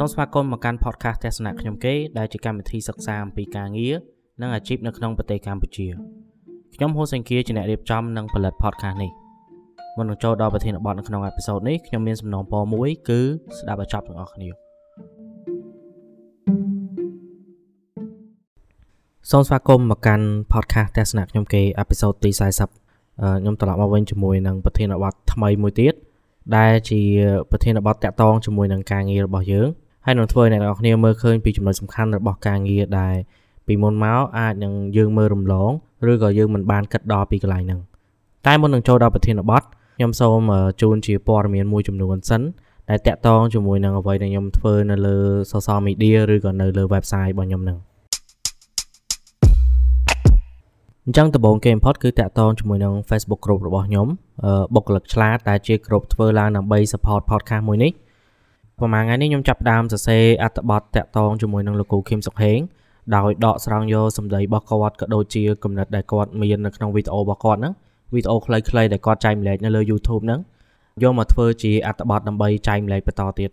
សូមស្វាគមន៍មកកាន់ podcast ទស្សនៈខ្ញុំគេដែលជាកម្មវិធីសិក្សាអំពីការងារនិងអាជីពនៅក្នុងប្រទេសកម្ពុជាខ្ញុំហូសេងគៀជាអ្នករៀបចំនិងផលិត podcast នេះមុននឹងចូលដល់ប្រធានបទនៅក្នុងអេពីសូតនេះខ្ញុំមានសំណងពរមួយគឺស្ដាប់ឲ្យចប់ទាំងអស់គ្នាសូមស្វាគមន៍មកកាន់ podcast ទស្សនៈខ្ញុំគេអេពីសូតទី40ខ្ញុំត្រឡប់មកវិញជាមួយនឹងប្រធានបទថ្មីមួយទៀតដែលជាប្រធានបទតាក់ទងជាមួយនឹងការងាររបស់យើង ហើយនឹងធ្វើឲ្យអ្នកនរគ្នាមើលឃើញពីចំណុចសំខាន់របស់ការងារដែលពីមុនមកអាចនឹងយើងមើលរំលងឬក៏យើងមិនបានគិតដល់ពីកន្លែងហ្នឹងតែមុននឹងចូលដល់ប្រធានបទខ្ញុំសូមជូនជាព័ត៌មានមួយចំនួនសិនដែលតាក់ទងជាមួយនឹងអ្វីដែលខ្ញុំធ្វើនៅលើ social media ឬក៏នៅលើ website របស់ខ្ញុំហ្នឹងអញ្ចឹងដំបូងគេបំផុតគឺតាក់ទងជាមួយនឹង Facebook group របស់ខ្ញុំបុគ្គលិកឆ្លាតដែលជា group ធ្វើឡើងដើម្បី support podcast មួយនេះ ប្រហែលថ្ងៃនេះខ្ញុំចាប់ផ្ដើមសរសេរអត្ថបទតាក់ទងជាមួយនឹងលោកគ្រូខឹមសុខហេងដោយដកស្រង់យកសម្ដីរបស់គាត់ក៏ដូចជាគំនិតដែលគាត់មាននៅក្នុងវីដេអូរបស់គាត់ហ្នឹងវីដេអូខ្លីៗដែលគាត់ចែកម្លែកនៅលើ YouTube ហ្នឹងយកមកធ្វើជាអត្ថបទដើម្បីចែកម្លែកបន្តទៀត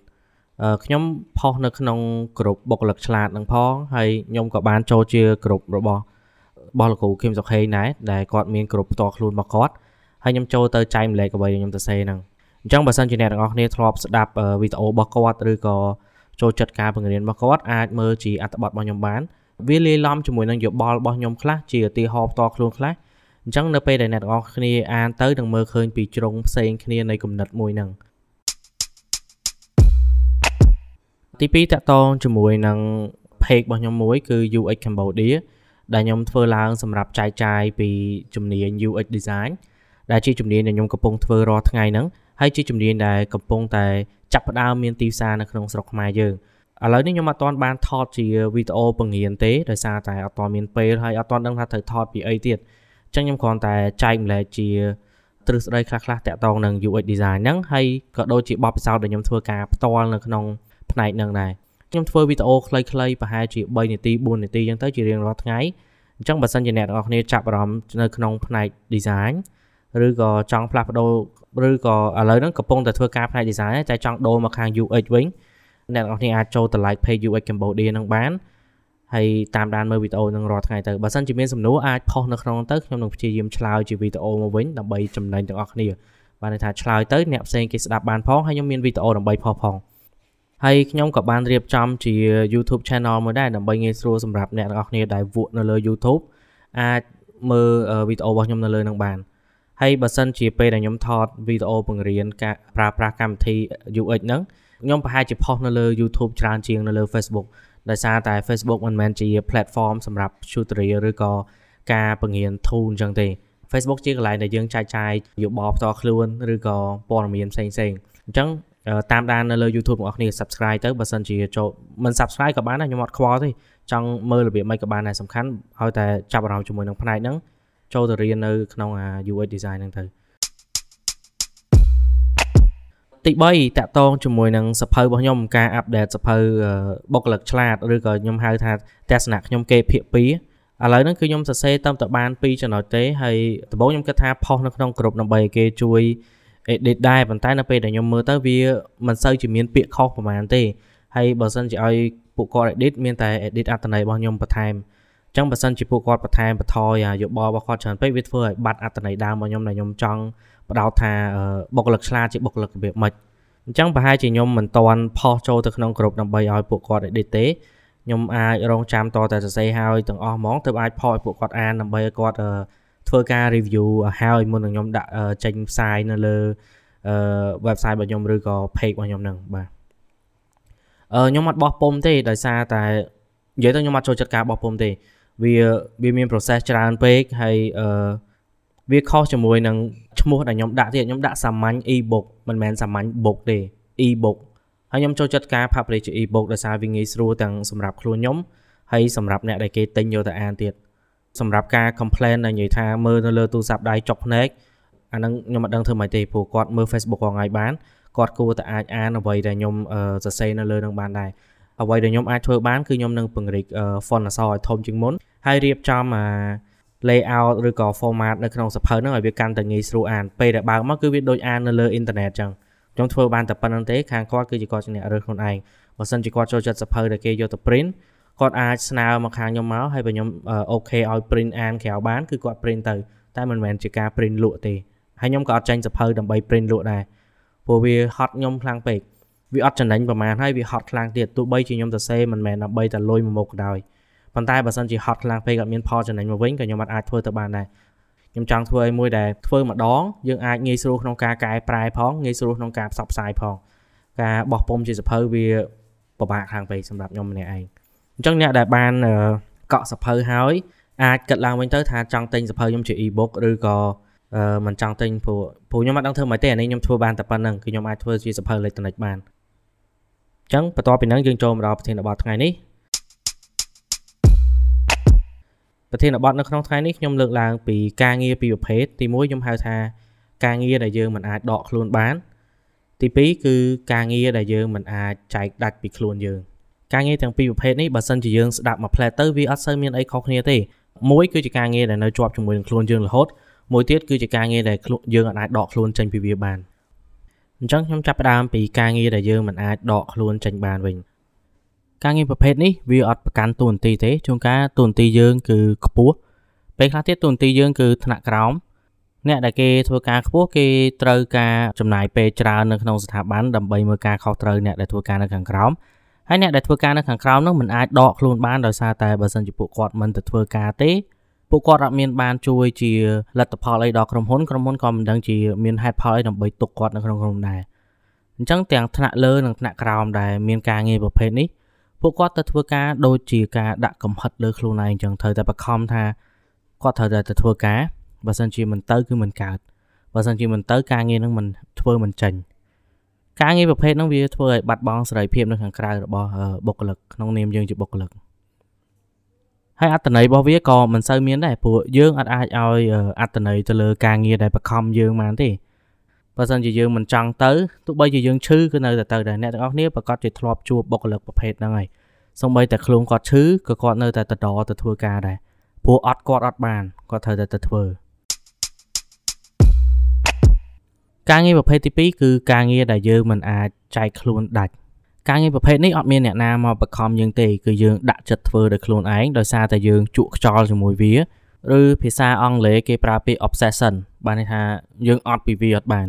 ខ្ញុំផុសនៅក្នុងក្រុមបុគ្គលិកឆ្លាតនឹងផងហើយខ្ញុំក៏បានចូលជាក្រុមរបស់របស់លោកគ្រូខឹមសុខហេងដែរដែលគាត់មានក្រុមផ្ទាល់ខ្លួនរបស់គាត់ហើយខ្ញុំចូលទៅចែកម្លែកអ្វីដែលខ្ញុំទៅសេហ្នឹង អញ្ចឹងបើសិនជាអ្នកទាំងអស់គ្នាធ្លាប់ស្ដាប់វីដេអូរបស់គាត់ឬក៏ចូលចិត្តការបង្រៀនរបស់គាត់អាចមើលជាអត្ថបទរបស់ខ្ញុំបានវាលាយឡំជាមួយនឹងយោបល់របស់ខ្ញុំខ្លះជាឧទាហរណ៍ផ្ទាល់ខ្លួនខ្លះអញ្ចឹងនៅពេលដែលអ្នកទាំងអស់គ្នាអានទៅនឹងមើលឃើញពីជ្រុងផ្សេងគ្នានៃគំនិតមួយហ្នឹងទី2តកតងជាមួយនឹង page របស់ខ្ញុំមួយគឺ UX Cambodia ដែលខ្ញុំធ្វើឡើងសម្រាប់ចែកចាយពីជំនាញ UX design ដែលជាជំនាញដែលខ្ញុំកំពុងធ្វើរាល់ថ្ងៃហ្នឹង ហើយជាជំនាញដែលកំពុងតែចាប់ផ្ដើមមានទីផ្សារនៅក្នុងស្រុកខ្មែរយើងឥឡូវនេះខ្ញុំអត់ទាន់បានថតជាវីដេអូបង្រៀនទេដោយសារតែអត់ទាន់មានពេលហើយអត់ទាន់ដឹងថាត្រូវថតពីអីទៀតអញ្ចឹងខ្ញុំគ្រាន់តែចែកម្លែកជាទ្រឹស្ដីខ្លះៗតាក់ទងនឹង UX design ហ្នឹងហើយក៏ដូចជាបទពិសោធន៍ដែលខ្ញុំធ្វើការផ្ទាល់នៅក្នុងផ្នែកហ្នឹងដែរខ្ញុំធ្វើវីដេអូខ្លីៗប្រហែលជា3នាទី4នាទីអញ្ចឹងទៅជារៀងរាល់ថ្ងៃអញ្ចឹងបើសិនជាអ្នកទាំងអស់គ្នាចាប់អារម្មណ៍នៅក្នុងផ្នែក design ឬក៏ចង់ផ្លាស់ប្ដូរឬក៏ឥឡូវហ្នឹងកំពុងតែធ្វើការផ្នែក design តែចង់ដូរមកខាង UX វិញអ្នកទាំងអស់គ្នាអាចចូលទៅ like page UX Cambodia នឹងបានហើយតាមដានមើលវីដេអូនឹងរាល់ថ្ងៃទៅបើសិនជាមានសំណួរអាចផុសនៅក្នុងទៅខ្ញុំនឹងព្យាយាមឆ្លើយជាវីដេអូមកវិញដើម្បីចំណេញទាំងអស់គ្នាបានន័យថាឆ្លើយទៅអ្នកផ្សេងគេស្ដាប់បានផងហើយខ្ញុំមានវីដេអូដើម្បីផុសផងហើយខ្ញុំក៏បានរៀបចំជា YouTube Channel មួយដែរដើម្បីងាយស្រួលសម្រាប់អ្នកទាំងអស់គ្នាដែលវក់នៅលើ YouTube អាចមើលវីដេអូរបស់ខ្ញុំនៅលើនឹងបាន ហើយបើសិនជាពេលដែលខ្ញុំថតវីដេអូបង្រៀនការប្រើប្រាស់កម្មវិធី UX ហ្នឹងខ្ញុំប្រហែលជាផុសនៅលើ YouTube ច្រើនជាងនៅលើ Facebook ដោយសារតែ Facebook មិនមែនជា platform សម្រាប់ tutorial ឬក៏ការបង្រៀន tool អញ្ចឹងទេ Facebook ជាកន្លែងដែលយើងចែកចាយយោបល់ផ្ទាល់ខ្លួនឬក៏ព័ត៌មានផ្សេងៗអញ្ចឹងតាមដាននៅលើ YouTube របស់អ្នក subscribe ទៅបើសិនជាចូលមិន subscribe ក៏បានដែរខ្ញុំអត់ខ្វល់ទេចង់មើលរបៀបម៉េចក៏បានដែរសំខាន់ឲ្យតែចាប់អារម្មណ៍ជាមួយនឹងផ្នែកហ្នឹង ចូលទៅរៀននៅក្នុង UX design ហ្នឹងទៅទី3តាក់ទងជាមួយនឹងសភៅរបស់ខ្ញុំការអាប់ដេតសភៅបុគ្គលិកឆ្លាតឬក៏ខ្ញុំហៅថាទស្សនៈខ្ញុំគេភាគ2ឥឡូវហ្នឹងគឺខ្ញុំសរសេរតាមតបាន2ចំណុចទេហើយដំបូងខ្ញុំគិតថាផុសនៅក្នុងក្រុមដើម្បីគេជួយ edit ដែរប៉ុន្តែនៅពេលដែលខ្ញុំមើលទៅវាមិនសូវជាមានពាក្យខុសប្រហែលទេហើយបើសិនជាឲ្យពួកគាត់ edit មានតែ edit អត្ថន័យរបស់ខ្ញុំបន្ថែមអញ្ចឹងបើសិនជាពួកគាត់បន្ថែមបន្ថយយោបល់របស់គាត់ច្រើនពេកវាធ្វើឲ្យបាត់អត្ថន័យដើមរបស់ខ្ញុំដែលខ្ញុំចង់បដោតថាបុគ្គលិកឆ្លាតជាបុគ្គលិករបៀបម៉េចអញ្ចឹងប្រហែលជាខ្ញុំមិនតន់ផុសចូលទៅក្នុងក្រុមដើម្បីឲ្យពួកគាត់ edit ទេខ្ញុំអាចរងចាំតតែសរសេរឲ្យទាំងអស់ហ្មងទើបអាចផុសឲ្យពួកគាត់អានដើម្បីឲ្យគាត់ធ្វើការ review ហើយមុននឹងខ្ញុំដាក់ចេញផ្សាយនៅលើ website របស់ខ្ញុំឬក៏ page របស់ខ្ញុំហ្នឹងបាទអឺខ្ញុំអត់បោះពុំទេដោយសារតែនិយាយទៅខ្ញុំអត់ចូលចិត្តការបោះពុំទេ វាវាមាន process ច្រើនពេកហើយអឺវាខុសជាមួយនឹងឈ្មោះដែលខ្ញុំដាក់ទៀតខ្ញុំដាក់សាមញ្ញ e-book មិនមែនសាមញ្ញ book ទេ e-book ហើយខ្ញុំចូលចិត្តការ publish e-book ដោយសារវាងាយស្រួលទាំងសម្រាប់ខ្លួនខ្ញុំហើយសម្រាប់អ្នកដែលគេទិញយកទៅអានទៀតសម្រាប់ការ complain ដែលនិយាយថាមើលនៅលើទូរស័ព្ទដៃចុកភ្នែកអាហ្នឹងខ្ញុំមិនដឹងធ្វើម៉េចទេព្រោះគាត់មើល Facebook រាល់ថ្ងៃបានគាត់គួរតែអាចអានអ្វីដែលខ្ញុំសរសេរនៅលើនឹងបានដែរ អ្វីដែលខ្ញុំអាចធ្វើបានគឺខ្ញុំនឹងពង្រីក font អក្សរឲ្យធំជាងមុនហើយរៀបចំអា layout ឬក៏ format នៅក្នុងសភៅហ្នឹងឲ្យវាកាន់តែងាយស្រួលអានពេលដែលបើកមកគឺវាដូចអាននៅលើអ៊ីនធឺណិតចឹងខ្ញុំធ្វើបានតែប៉ុណ្្នឹងទេខាងគាត់គឺជាគាត់ជាអ្នករើសខ្លួនឯងបើសិនជាគាត់ចូលចិត្តសភៅដែលគេយកទៅ print គាត់អាចស្នើមកខាងខ្ញុំមកហើយបើខ្ញុំអូខេឲ្យ print អានក្រៅបានគឺគាត់ print ទៅតែមិនមែនជាការ print លក់ទេហើយខ្ញុំក៏អត់ចាញ់សភៅដើម្បី print លក់ដែរព្រោះវាហត់ខ្ញុំខ្លាំងពេក វាអត់ចំណេញប្រហែលហើយវាហត់ខ្លាំងទៀតទោះបីជាខ្ញុំសរសេរមិនមែនដើម្បីតែលុយមួយមុខក៏ដោយប៉ុន្តែបើសិនជាហត់ខ្លាំងពេកអត់មានផលចំណេញមកវិញក៏ខ្ញុំអត់អាចធ្វើទៅបានដែរខ្ញុំចង់ធ្វើឲ្យមួយដែលធ្វើម្ដងយើងអាចងាយស្រួលក្នុងការកែប្រែផងងាយស្រួលក្នុងការផ្សព្វផ្សាយផងការបោះពុំជាសភៅវាពិបាកខាងពេកសម្រាប់ខ្ញុំម្នាក់ឯងអញ្ចឹងអ្នកដែលបានកក់សភៅហើយអាចគិតឡើងវិញទៅថាចង់ទិញសភៅខ្ញុំជា e-book ឬក៏មិនចង់ទិញព្រោះព្រោះខ្ញុំអត់ដឹងធ្វើម៉េចទេអានេះខ្ញុំធ្វើបានតែប៉ុណ្្នឹងគឺខ្ញុំអាចធ្វើជាសភៅអេឡិចត្រូនិកបានអញ្ចឹងបន្ទាប់ពីហ្នឹងយើងចូលមកដល់ប្រធានបទថ្ងៃនេះប្រធានបទនៅក្នុងថ្ងៃនេះខ្ញុំលើកឡើងពីការងារពីរប្រភេទទី1ខ្ញុំហៅថាការងារដែលយើងមិនអាចដកខ្លួនបាន ទី2គឺការងារដែលយើងមិនអាចចែកដាច់ពីខ្លួនយើងការងារទាំងពីរប្រភេទនេះបើសិនជាយើងស្ដាប់មួយផ្លែទៅវាអត់សូវមានអីខុសគ្នាទេមួយគឺជាការងារដែលនៅជាប់ជាមួយនឹងខ្លួនយើងរហូតមួយទៀតគឺជាការងារដែលយើងអាចដកខ្លួនចេញពីវាបាន អញ្ចឹងខ្ញុំចាប់ផ្ដើមពីការងារដែលយើងមិនអាចដកខ្លួនចេញបានវិញការងារប្រភេទនេះវាអត់ប្រកាន់តួនាទីទេជួនកាលតួនាទីយើងគឺខ្ពស់ពេលខ្លះទៀតតួនាទីយើងគឺថ្នាក់ក្រោមអ្នកដែលគេធ្វើការខ្ពស់គេត្រូវការចំណាយពេលច្រើននៅក្នុងស្ថាប័នដើម្បីមើលការខុសត្រូវអ្នកដែលធ្វើការនៅខាងក្រោមហើយអ្នកដែលធ្វើការនៅខាងក្រោមនោះមិនអាចដកខ្លួនបានដោយសារតែបើសិនជាពួកគាត់មិនទៅធ្វើការទេ ពួកគាត់អត់មានបានជួយជាលទ្ធផលអីដល់ក្រុមហ៊ុនក្រុមហ៊ុនក៏មិនដឹងជាមានហេតុផលអីដើម្បីទុកគាត់នៅក្នុងក្រុមដែរអញ្ចឹងទាំងថ្នាក់លើនិងថ្នាក់ក្រោមដែលមានការងារប្រភេទនេះពួកគាត់ទៅធ្វើការដូចជាការដាក់កំហិតលើខ្លួនឯងអញ្ចឹងត្រូវតែបខំថាគាត់ត្រូវតែទៅធ្វើការបើសិនជាមិនទៅគឺមិនកើតបើសិនជាមិនទៅការងារនឹងមិនធ្វើមិនចេញការងារប្រភេទហ្នឹងវាធ្វើឲ្យបាត់បង់សេរីភាពនៅខាងក្រៅរបស់បុគ្គលិកក្នុងនាមយើងជាបុគ្គលិក ហើយអត្តន័យរបស់វាក៏មិនសូវមានដែរព្រោះយើងអាចអាចឲ្យអត្តន័យទៅលើការងារដែលបខំយើងបានទេបើសិនជាយើងមិនចង់ទៅទោះបីជាយើងឈឺគឺនៅតែទៅដែរអ្នកទាំងអស់គ្នាប្រកាសជាធ្លាប់ជួបបុគ្គលិកប្រភេទហ្នឹងហើយសូម្បីតែខ្លួនគាត់ឈឺក៏គាត់នៅតែតដទៅធ្វើការដែរព្រោះអត់គាត់អត់បានគាត់ត្រូវតែទៅធ្វើការងារប្រភេទទី2គឺការងារដែលយើងមិនអាចចែកខ្លួនដាច់ ការងារប្រភេទនេះអត់មានអ្នកណាមកបខំយើងទេគឺយើងដាក់ចិត្តធ្វើដោយខ្លួនឯងដោយសារតែយើងជក់ខ្យល់ជាមួយវាឬភាសាអង់គ្លេសគេប្រើពាក្យ obsession បានន័យថាយើងអត់ពីវាអត់បាន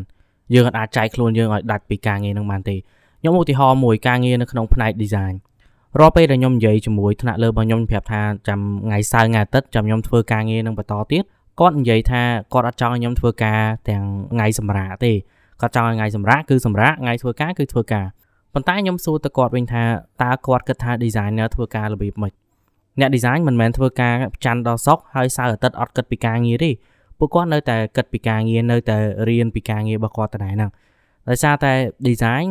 យើងអាចចែកខ្លួនយើងឲ្យដាច់ពីការងារនឹងបានទេខ្ញុំឧទាហរណ៍មួយការងារនៅក្នុងផ្នែក design រាល់ពេលដែលខ្ញុំនិយាយជាមួយថ្នាក់លើរបស់ខ្ញុំប្រាប់ថាចាំថ្ងៃសៅរ៍ថ្ងៃអាទិត្យចាំខ្ញុំធ្វើការងារនឹងបន្តទៀតគាត់និយាយថាគាត់អត់ចង់ឲ្យខ្ញុំធ្វើការទាំងថ្ងៃសម្រាកទេគាត់ចង់ឲ្យថ្ងៃសម្រាកគឺសម្រាកថ្ងៃធ្វើការគឺធ្វើការ ប៉ុន្តែខ្ញុំសួរទៅគាត់វិញថាតើគាត់គិតថា designer ធ្វើការរបៀបម៉េចអ្នក design មិនមែនធ្វើការច័ន្ទដល់សុក្រហើយសៅរ៍អាទិត្យអត់គិតពីការងារទេពួកគាត់នៅតែគិតពីការងារនៅតែរៀនពីការងាររបស់គាត់ដដែលហ្នឹងដោយសារតែ design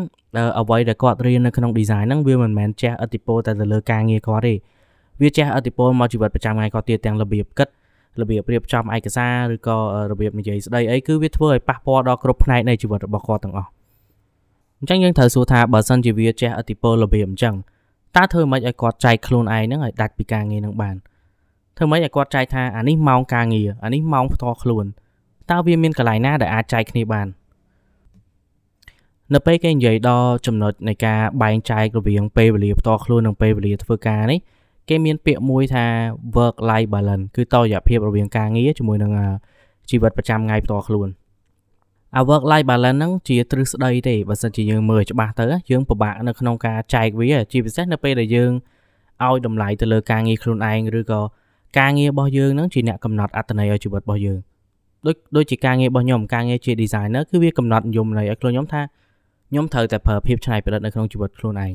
អ្វីដែលគាត់រៀននៅក្នុង design ហ្នឹងវាមិនមែនចេះឥទ្ធិពលតែទៅលើការងារគាត់ទេវាចេះឥទ្ធិពលមកជីវិតប្រចាំថ្ងៃគាត់ទៀតទាំងរបៀបគិតរបៀបរៀបចំឯកសារឬក៏របៀបនិយាយស្ដីអីគឺវាធ្វើឲ្យប៉ះពាល់ដល់គ្រប់ផ្នែកនៃជីវិតរបស់គាត់ទាំងអស់ អញ្ចឹងយើងត្រូវសួរថាបើសិនជាវាចេះឥទ្ធិពលរបៀបអញ្ចឹងតើធ្វើម៉េចឲ្យគាត់ចែកខ្លួនឯងហ្នឹងឲ្យដាច់ពីការងារហ្នឹងបានធ្វើម៉េចឲ្យគាត់ចែកថាអានេះម៉ោងការងារអានេះម៉ោងផ្ទាល់ខ្លួនតើវាមានកន្លែងណាដែលអាចចែកគ្នាបាននៅពេលគេនិយាយដល់ចំណុចនៃការបែងចែករវាងពេលវេលាផ្ទាល់ខ្លួននិងពេលវេលាធ្វើការនេះគេមានពាក្យមួយថា work life balance គឺតរយៈភាពរវាងការងារជាមួយនឹងជីវិតប្រចាំថ្ងៃផ្ទាល់ខ្លួន អា work life balance ហ្នឹងជាទ្រឹស្ដីទេបើសិនជាយើងមើលច្បាស់ទៅយើងពិបាកនៅក្នុងការចែកវាជាពិសេសនៅពេលដែលយើងឲ្យតម្លៃទៅលើការងារខ្លួនឯងឬក៏ការងាររបស់យើងហ្នឹងជាអ្នកកំណត់អត្ថន័យឲ្យជីវិតរបស់យើងដូចដូចជាការងាររបស់ខ្ញុំការងារជា designer គឺវាកំណត់និយមន័យឲ្យខ្លួនខ្ញុំថាខ្ញុំត្រូវតែប្រើភាពច្នៃប្រឌិតនៅក្នុងជីវិតខ្លួនឯង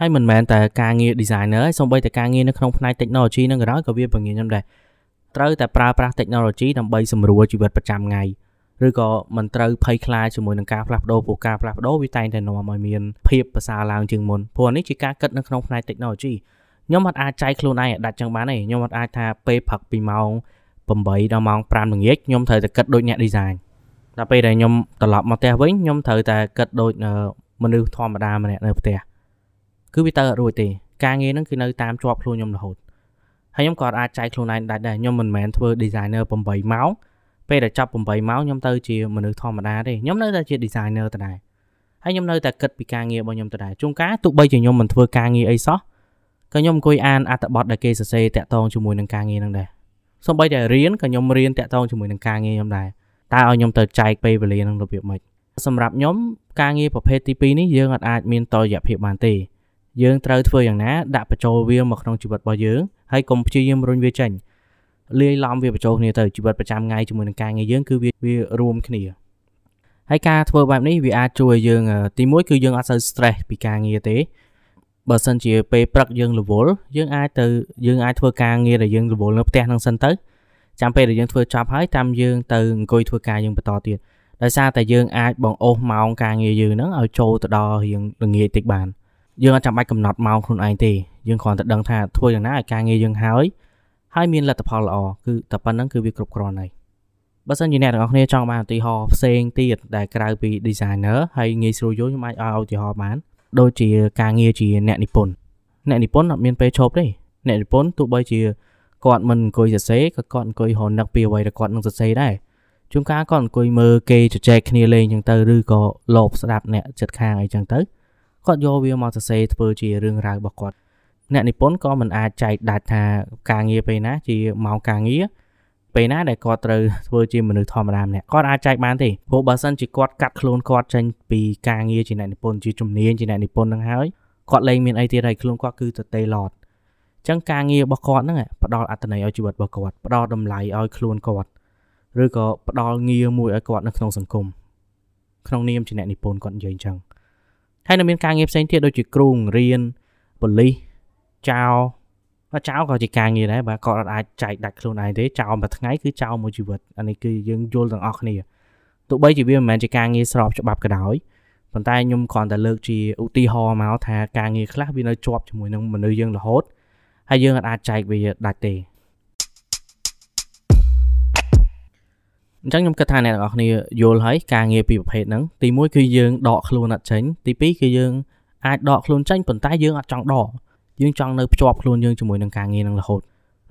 ហើយមិនមែនតែការងារ designer ឯងសូម្បីតែការងារនៅក្នុងផ្នែក technology នឹងក៏ដោយក៏វាបង្រៀនខ្ញុំដែរត្រូវតែប្រើប្រាស់ technology ដើម្បីសម្រួលជីវិតប្រចាំថ្ងៃ ឬក៏មិនត្រូវភ័យខ្លាចជាមួយនឹងការផ្លាស់ប្ដូរព្រោះការផ្លាស់ប្ដូរវាតែងតែនាំឲ្យមានភាពប្រសើរឡើងជាងមុនព្រោះនេះជាការគិតនៅក្នុងផ្នែក technology ខ្ញុំអត់អាចចែកខ្លួនឯងឲ្យដាច់ចឹងបានទេខ្ញុំអត់អាចថាពេលផឹកពីម៉ោង8ដល់ម៉ោង5ល្ងាចខ្ញុំត្រូវតែគិតដូចអ្នក design ដល់ពេលដែលខ្ញុំត្រឡប់មកផ្ទះវិញខ្ញុំត្រូវតែគិតដូចមនុស្សធម្មតាម្នាក់នៅផ្ទះគឺវាទៅអត់រួចទេការងារហ្នឹងគឺនៅតាមជាប់ខ្លួនខ្ញុំរហូតហើយខ្ញុំក៏អាចចែកខ្លួនឯងដាច់ដែរខ្ញុំមិនមែនធ្វើ designer 8ម៉ោង ពេលដែលចាប់8ម៉ោងខ្ញុំទៅជាមនុស្សធម្មតាទេខ្ញុំនៅតែជា designer ដដែលហើយខ្ញុំនៅតែគិតពីការងាររបស់ខ្ញុំទៅដែរជួនកាលទោះបីជាខ្ញុំមិនធ្វើការងារអីសោះក៏ខ្ញុំអង្គុយអានអត្ថបទដែលគេសរសេរតាក់ទងជាមួយនឹងការងារហ្នឹងដែរសូម្បីតែរៀនក៏ខ្ញុំរៀនតាក់ទងជាមួយនឹងការងារខ្ញុំដែរតើឲ្យខ្ញុំទៅចែកពេលវេលានឹងរបៀបម៉េចសម្រាប់ខ្ញុំការងារប្រភេទទី2នេះយើងអាចមានតលយៈភាពបានទេយើងត្រូវធ្វើយ៉ាងណាដាក់បញ្ចូលវាមកក្នុងជីវិតរបស់យើងហើយកុំព្យាយាមរុញវាចេញ លាយឡំវាបញ្ចូលគ្នាទៅជីវិតប្រចាំថ្ងៃជាមួយនឹងការងារយើងគឺវាវារួមគ្នាហើយការធ្វើបែបនេះវាអាចជួយយើងទីមួយគឺយើងអត់សូវ stress ពីការងារទេបើសិនជាពេលព្រឹកយើងរវល់យើងអាចទៅយើងអាចធ្វើការងារដែលយើងរវល់នៅផ្ទះហ្នឹងសិនទៅចាំពេលដែលយើងធ្វើចប់ហើយតាមយើងទៅអង្គុយធ្វើការយើងបន្តទៀតដោយសារតែយើងអាចបងអូសម៉ោងការងារយើងហ្នឹងឲ្យចូលទៅដល់រៀងល្ងាចតិចបានយើងអត់ចាំបាច់កំណត់ម៉ោងខ្លួនឯងទេយើងគ្រាន់តែដឹងថាធ្វើយ៉ាងណាឲ្យការងារយើងហើយ ហើយមានលទ្ធផលល្អគឺតែប៉ុណ្្នឹងគឺវាគ្រប់គ្រាន់ហើយបើសិនជាអ្នកទាំងអស់គ្នាចង់បានឧទាហរណ៍ផ្សេងទៀតដែលក្រៅពី designer ហើយងាយស្រួលយល់ខ្ញុំអាចឲ្យឧទាហរណ៍បានដូចជាការងារជាអ្នកនិពន្ធអ្នកនិពន្ធអត់មានពេលឈប់ទេអ្នកនិពន្ធទោះបីជាគាត់មិនអង្គុយសរសេរក៏គាត់អង្គុយរនឹកពីអ្វីដែលគាត់នឹងសរសេរដែរជួនកាលគាត់អង្គុយមើលគេជជែកគ្នាលេងអញ្ចឹងទៅឬក៏លបស្ដាប់អ្នកចិត្តខាងអីចឹងទៅគាត់យកវាមកសរសេរធ្វើជារឿងរ៉ាវរបស់គាត់ អ្នកនិពន្ធក៏មិនអាចចែកដាច់ថាការងារពេលណាជាម៉ោងការងារពេលណាដែលគាត់ត្រូវធ្វើជាមនុស្សធម្មតាម្នាក់គាត់អាចចែកបានទេព្រោះបើសិនជាគាត់កាត់ខ្លួនគាត់ចេញពីការងារជាអ្នកនិពន្ធជាជំនាញជាអ្នកនិពន្ធនឹងហើយគាត់លែងមានអីទៀតហើយខ្លួនគាត់គឺទៅតេឡតអញ្ចឹងការងាររបស់គាត់ហ្នឹងផ្ដល់អត្ថន័យឲ្យជីវិតរបស់គាត់ផ្ដល់តម្លៃឲ្យខ្លួនគាត់ឬក៏ផ្ដល់ងារមួយឲ្យគាត់នៅក្នុងសង្គមក្នុងនាមជាអ្នកនិពន្ធគាត់និយាយអញ្ចឹងហើយនៅមានការងារផ្សេងទៀតដូចជាគ្រូរៀនប៉ូលីស ចៅចៅក៏ជាការងារដែរបាទគាត់អាចចែកដាច់ខ្លួនឯងទេចោលមួយថ្ងៃគឺចោលមួយជីវិតអានេះគឺយើងយល់ទាំងអស់គ្នាទោះបីជាវាមិនមែនជាការងារស្របច្បាប់ក៏ដោយប៉ុន្តែខ្ញុំគ្រាន់តែលើកជាឧទាហរណ៍មកថាការងារខ្លះវានៅជាប់ជាមួយនឹងមនុស្សយើងរហូតហើយយើងអាចចែកវាដាច់ទេអញ្ចឹងខ្ញុំគិតថាអ្នកទាំងអស់គ្នាយល់ហើយការងារពីប្រភេទហ្នឹងទី1គឺយើងដកខ្លួនអត់ចេញទី2គឺយើងអាចដកខ្លួនចេញប៉ុន្តែយើងអត់ចង់ដក យើងចង់នៅភ្ជាប់ខ្លួនយើងជាមួយនឹងការងារនឹងរហូត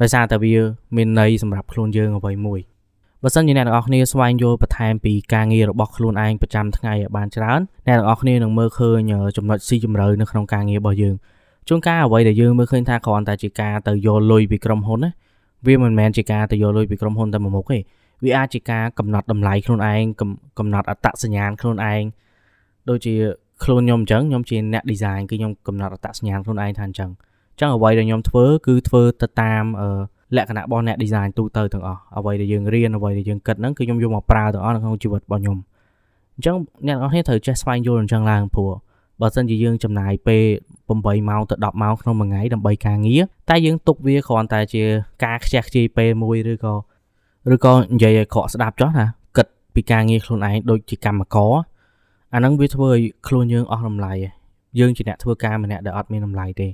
ដោយសារតែវាមានន័យសម្រាប់ខ្លួនយើងអ្វីមួយបើសិនជាអ្នកទាំងអស់គ្នាស្វែងយល់បន្ថែមពីការងាររបស់ខ្លួនឯងប្រចាំថ្ងៃឲ្យបានច្រើនអ្នកទាំងអស់គ្នានឹងមើលឃើញចំណុចស៊ីជម្រៅនៅក្នុងការងាររបស់យើងជួនកាលអ្វីដែលយើងមើលឃើញថាគ្រាន់តែជាការទៅយកលុយពីក្រុមហ៊ុនណាវាមិនមែនជាការទៅយកលុយពីក្រុមហ៊ុនតែមួយមុខទេវាអាចជាការកំណត់តម្លៃខ្លួនឯងកំណត់អត្តសញ្ញាណខ្លួនឯងដូចជា ខ្លួនខ្ញុំអញ្ចឹងខ្ញុំជាអ្នក design គឺខ្ញុំកំណត់អត្តសញ្ញាណខ្លួនឯងថាអញ្ចឹងអញ្ចឹងអ្វីដែលខ្ញុំធ្វើគឺធ្វើទៅតាមលក្ខណៈរបស់អ្នក design ទូទៅទាំងអស់អ្វីដែលយើងរៀនអ្វីដែលយើងគិតហ្នឹងគឺខ្ញុំយកមកប្រើទាំងអស់នៅក្នុងជីវិតរបស់ខ្ញុំអញ្ចឹងអ្នកនរគ្នាត្រូវចេះស្វែងយល់អញ្ចឹងឡើងព្រោះបើសិនជាយើងចំណាយពេល8ម៉ោងទៅ10ម៉ោងក្នុងមួយថ្ងៃដើម្បីការងារតែយើងទុកវាគ្រាន់តែជាការខ្ជះខ្ជាយពេលមួយឬក៏ឬក៏និយាយឲ្យក្រក់ស្ដាប់ចោះណាគិតពីការងារខ្លួនឯងដូចជាកម្មករ អាហ្នឹងវាធ្វើឲ្យខ្លួនយើងអស់តម្លៃយើងជាអ្នកធ្វើការម្នាក់ដែលអត់មានតម្លៃទេ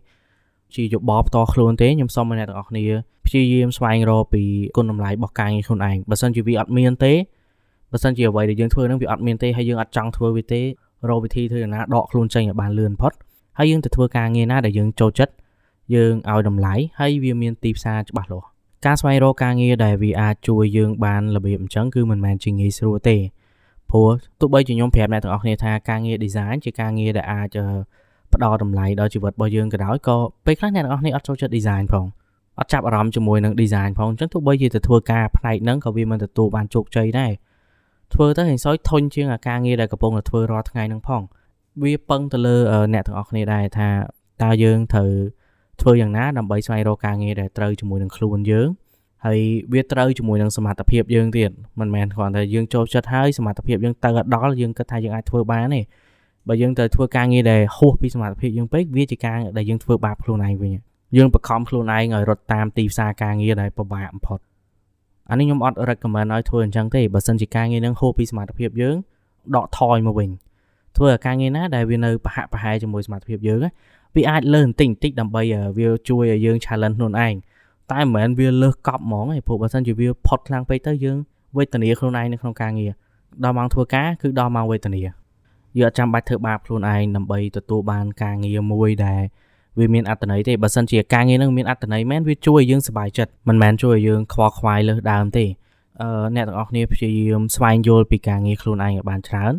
ជាយោបល់ផ្ទាល់ខ្លួនទេខ្ញុំសូមឲ្យអ្នកទាំងអស់គ្នាព្យាយាមស្វែងរកពីគុណតម្លៃរបស់ការងារខ្លួនឯងបើសិនជាវាអត់មានទេបើសិនជាអ្វីដែលយើងធ្វើហ្នឹងវាអត់មានទេហើយយើងអត់ចង់ធ្វើវាទេរកវិធីធ្វើយ៉ាងណាដកខ្លួនចេញឲ្យបានលឿនផុតហើយយើងទៅធ្វើការងារណាដែលយើងចូលចិត្តយើងឲ្យតម្លៃហើយវាមានទីផ្សារច្បាស់លាស់ការស្វែងរកការងារដែលវាអាចជួយយើងបានរបៀបអញ្ចឹងគឺមិនមែនជាងាយស្រួលទេ ព្រោះទោះបីជាខ្ញុំប្រាប់អ្នកទាំងអស់គ្នាថាការងារ design ជាការងារដែលអាចផ្ដល់តម្លៃដល់ជីវិតរបស់យើងក៏ដោយក៏ពេលខ្លះអ្នកទាំងអស់គ្នាអត់ចូលចិត្ត design ផងអត់ចាប់អារម្មណ៍ជាមួយនឹង design ផងអញ្ចឹងទោះបីជាទៅធ្វើការផ្នែកហ្នឹងក៏វាមិនទទួលបានជោគជ័យដែរធ្វើទៅហិសយធុញជាងអាការងារដែលកំពុងតែធ្វើរាល់ថ្ងៃហ្នឹងផងវាពឹងទៅលើអ្នកទាំងអស់គ្នាដែរថាតើយើងត្រូវធ្វើយ៉ាងណាដើម្បីស្វែងរកការងារដែលត្រូវជាមួយនឹងខ្លួនយើង ហើយវាត្រូវជាមួយនឹងសមត្ថភាពយើងទៀតមិនមែនគ្រាន់តែយើងចូលចិត្តហើយសមត្ថភាពយើងទៅដល់យើងគិតថាយើងអាចធ្វើបានទេបើយើងទៅធ្វើការងារដែលហួសពីសមត្ថភាពយើងពេកវាជាការដែលយើងធ្វើបាបខ្លួនឯងវិញយើងបខំខ្លួនឯងឲ្យរត់តាមទីផ្សារការងារដែលពិបាកបំផុតអានេះខ្ញុំអត់ recommend ឲ្យធ្វើអញ្ចឹងទេបើសិនជាការងារនឹងហួសពីសមត្ថភាពយើងដកថយមកវិញធ្វើឲ្យការងារណាដែលវានៅប្រហាក់ប្រហែលជាមួយសមត្ថភាពយើងវាអាចលើសបន្តិចបន្តិចដើម្បីវាជួយឲ្យយើង challenge ខ្លួនឯង តែមិនមែនវាលើសកប់ហ្មងទេព្រោះបើសិនជាវាផុតខ្លាំងពេកទៅយើងវេទនាខ្លួនឯងនៅក្នុងការងារដល់ម៉ោងធ្វើការគឺដល់ម៉ោងវេទនាយើងអត់ចាំបាច់ធ្វើបាបខ្លួនឯងដើម្បីទទួលបានការងារមួយដែលវាមានអត្តន័យទេបើសិនជាការងារនឹងមានអត្តន័យមែនវាជួយយើងសុបាយចិត្តមិនមែនជួយឲ្យយើងខ្វល់ខ្វាយលើសដើមទេអឺអ្នកទាំងអស់គ្នាព្យាយាមស្វែងយល់ពីការងារខ្លួនឯងឲ្យបានច្រើន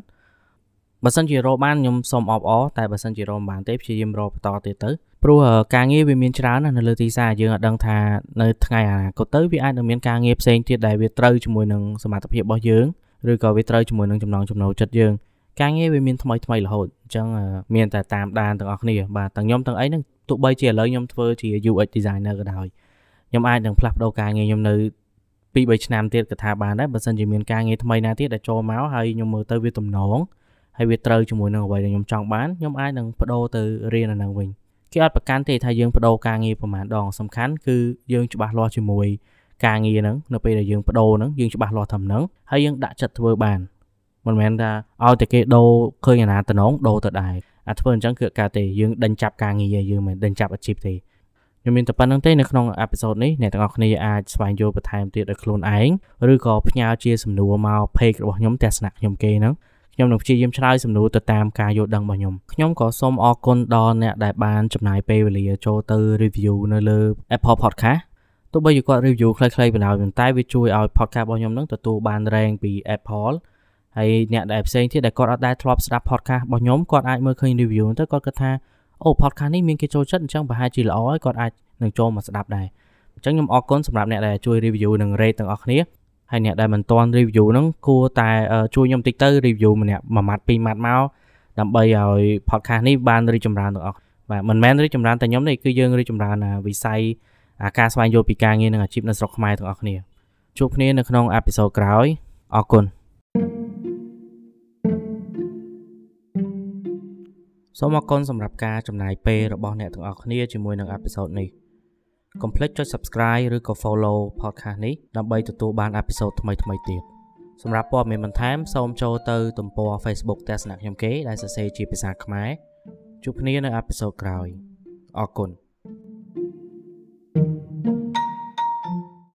បើសិនជារកបានខ្ញុំសូមអបអរតែបើសិនជារកមិនបានទេព្យាយាមរកបន្តទៀតទៅព្រោះការងារវាមានច្រើនណាស់នៅលើទីផ្សារយើងអត់ដឹងថានៅថ្ងៃអនាគតទៅវាអាចនឹងមានការងារផ្សេងទៀតដែលវាត្រូវជាមួយនឹងសមត្ថភាពរបស់យើងឬក៏វាត្រូវជាមួយនឹងចំណងចំណូលចិត្តយើងការងារវាមានថ្មីថ្មីរហូតអញ្ចឹងមានតែតាមដានទាំងអស់គ្នាបាទទាំងខ្ញុំទាំងអីហ្នឹងទោះបីជាឥឡូវខ្ញុំធ្វើជា UX designer ក៏ដោយខ្ញុំអាចនឹងផ្លាស់ប្ដូរការងារខ្ញុំនៅ2 3ឆ្នាំទៀតក៏ថាបានដែរបើសិនជាមានការងារថ្មីណាទៀតដែលចូលមកហើយខ្ញុំមើលទៅវាទំនង ហើយវាត្រូវជាមួយនឹងអ្វីដែលខ្ញុំចង់បានខ្ញុំអាចនឹងបដូរទៅរៀនអានឹងវិញគេអត់ប្រកាន់ទេថាយើងបដូរការងារប្រហែលដងសំខាន់គឺយើងច្បាស់លាស់ជាមួយការងារហ្នឹងនៅពេលដែលយើងបដូរហ្នឹងយើងច្បាស់លាស់ថាហ្នឹងហើយយើងដាក់ចិត្តធ្វើបានមិនមែនថាឲ្យតែគេដូរឃើញអាណាតំណងដូរទៅដែរអាធ្វើអញ្ចឹងគឺការទេយើងដេញចាប់ការងារយើងមិនដេញចាប់អាជីពទេខ្ញុំមានតែប៉ុណ្្នឹងទេនៅក្នុងអេពីសូតនេះអ្នកទាំងអស់គ្នាអាចស្វែងយល់បន្ថែមទៀតដោយខ្លួនឯងឬក៏ផ្ញើជាសំណួរមក page របស់ខ្ញុំទស្សនៈខ្ញុំគេហ្នឹង ខ្ញុំនឹងព្យាយាមឆ្លើយសំណួរទៅតាមការយល់ដឹងរបស់ខ្ញុំខ្ញុំក៏សូមអរគុណដល់អ្នកដែលបានចំណាយពេលវេលាចូលទៅ review នៅលើ Apple Podcast ទោះបីជាគាត់ review ខ្លីៗបណ្ដោយប៉ុន្តែវាជួយឲ្យ podcast របស់ខ្ញុំនឹងទទួលបាន rank ពី Apple ហើយអ្នកដែលផ្សេងទៀតដែលគាត់អត់ដែលធ្លាប់ស្ដាប់ podcast របស់ខ្ញុំគាត់អាចមើលឃើញ review ទៅគាត់គិតថាអូ podcast នេះមានគេចូលចិត្តអញ្ចឹងប្រហែលជាល្អហើយគាត់អាចនឹងចូលមកស្ដាប់ដែរអញ្ចឹងខ្ញុំអរគុណសម្រាប់អ្នកដែលជួយ review និង rate ទាំងអស់គ្នា ហើយអ្នកដែលមិនទាន់ review ហ្នឹងគួរតែជួយខ្ញុំតិចទៅ review ម្នាក់មួយម៉ាត់ពីរម៉ាត់មកដើម្បីឲ្យ podcast នេះបានរីកចម្រើនទាំងអស់បាទមិនមែនរីកចម្រើនតែខ្ញុំទេគឺយើងរីកចម្រើនវិស័យការស្វែងយល់ពីការងារនិងអាជីពនៅស្រុកខ្មែរទាំងអស់គ្នាជួបគ្នានៅក្នុងអេពីសូតក្រោយអរគុណសូមអរគុណសម្រាប់ការចំណាយពេលរបស់អ្នកទាំងអស់គ្នាជាមួយនឹងអេពីសូតនេះ កុំភ្លេចចុច Subscribe ឬក៏ Follow podcast នេះដើម្បីទទួលបានអេពីសូតថ្មីៗទៀតសម្រាប់ព័ត៌មានបន្ថែមសូមចូលទៅទំព័រ Facebook ទស្សនៈខ្ញុំគេដែលសរសេរជាភាសាខ្មែរជួបគ្នានៅអេពីសូតក្រោយអរគុណ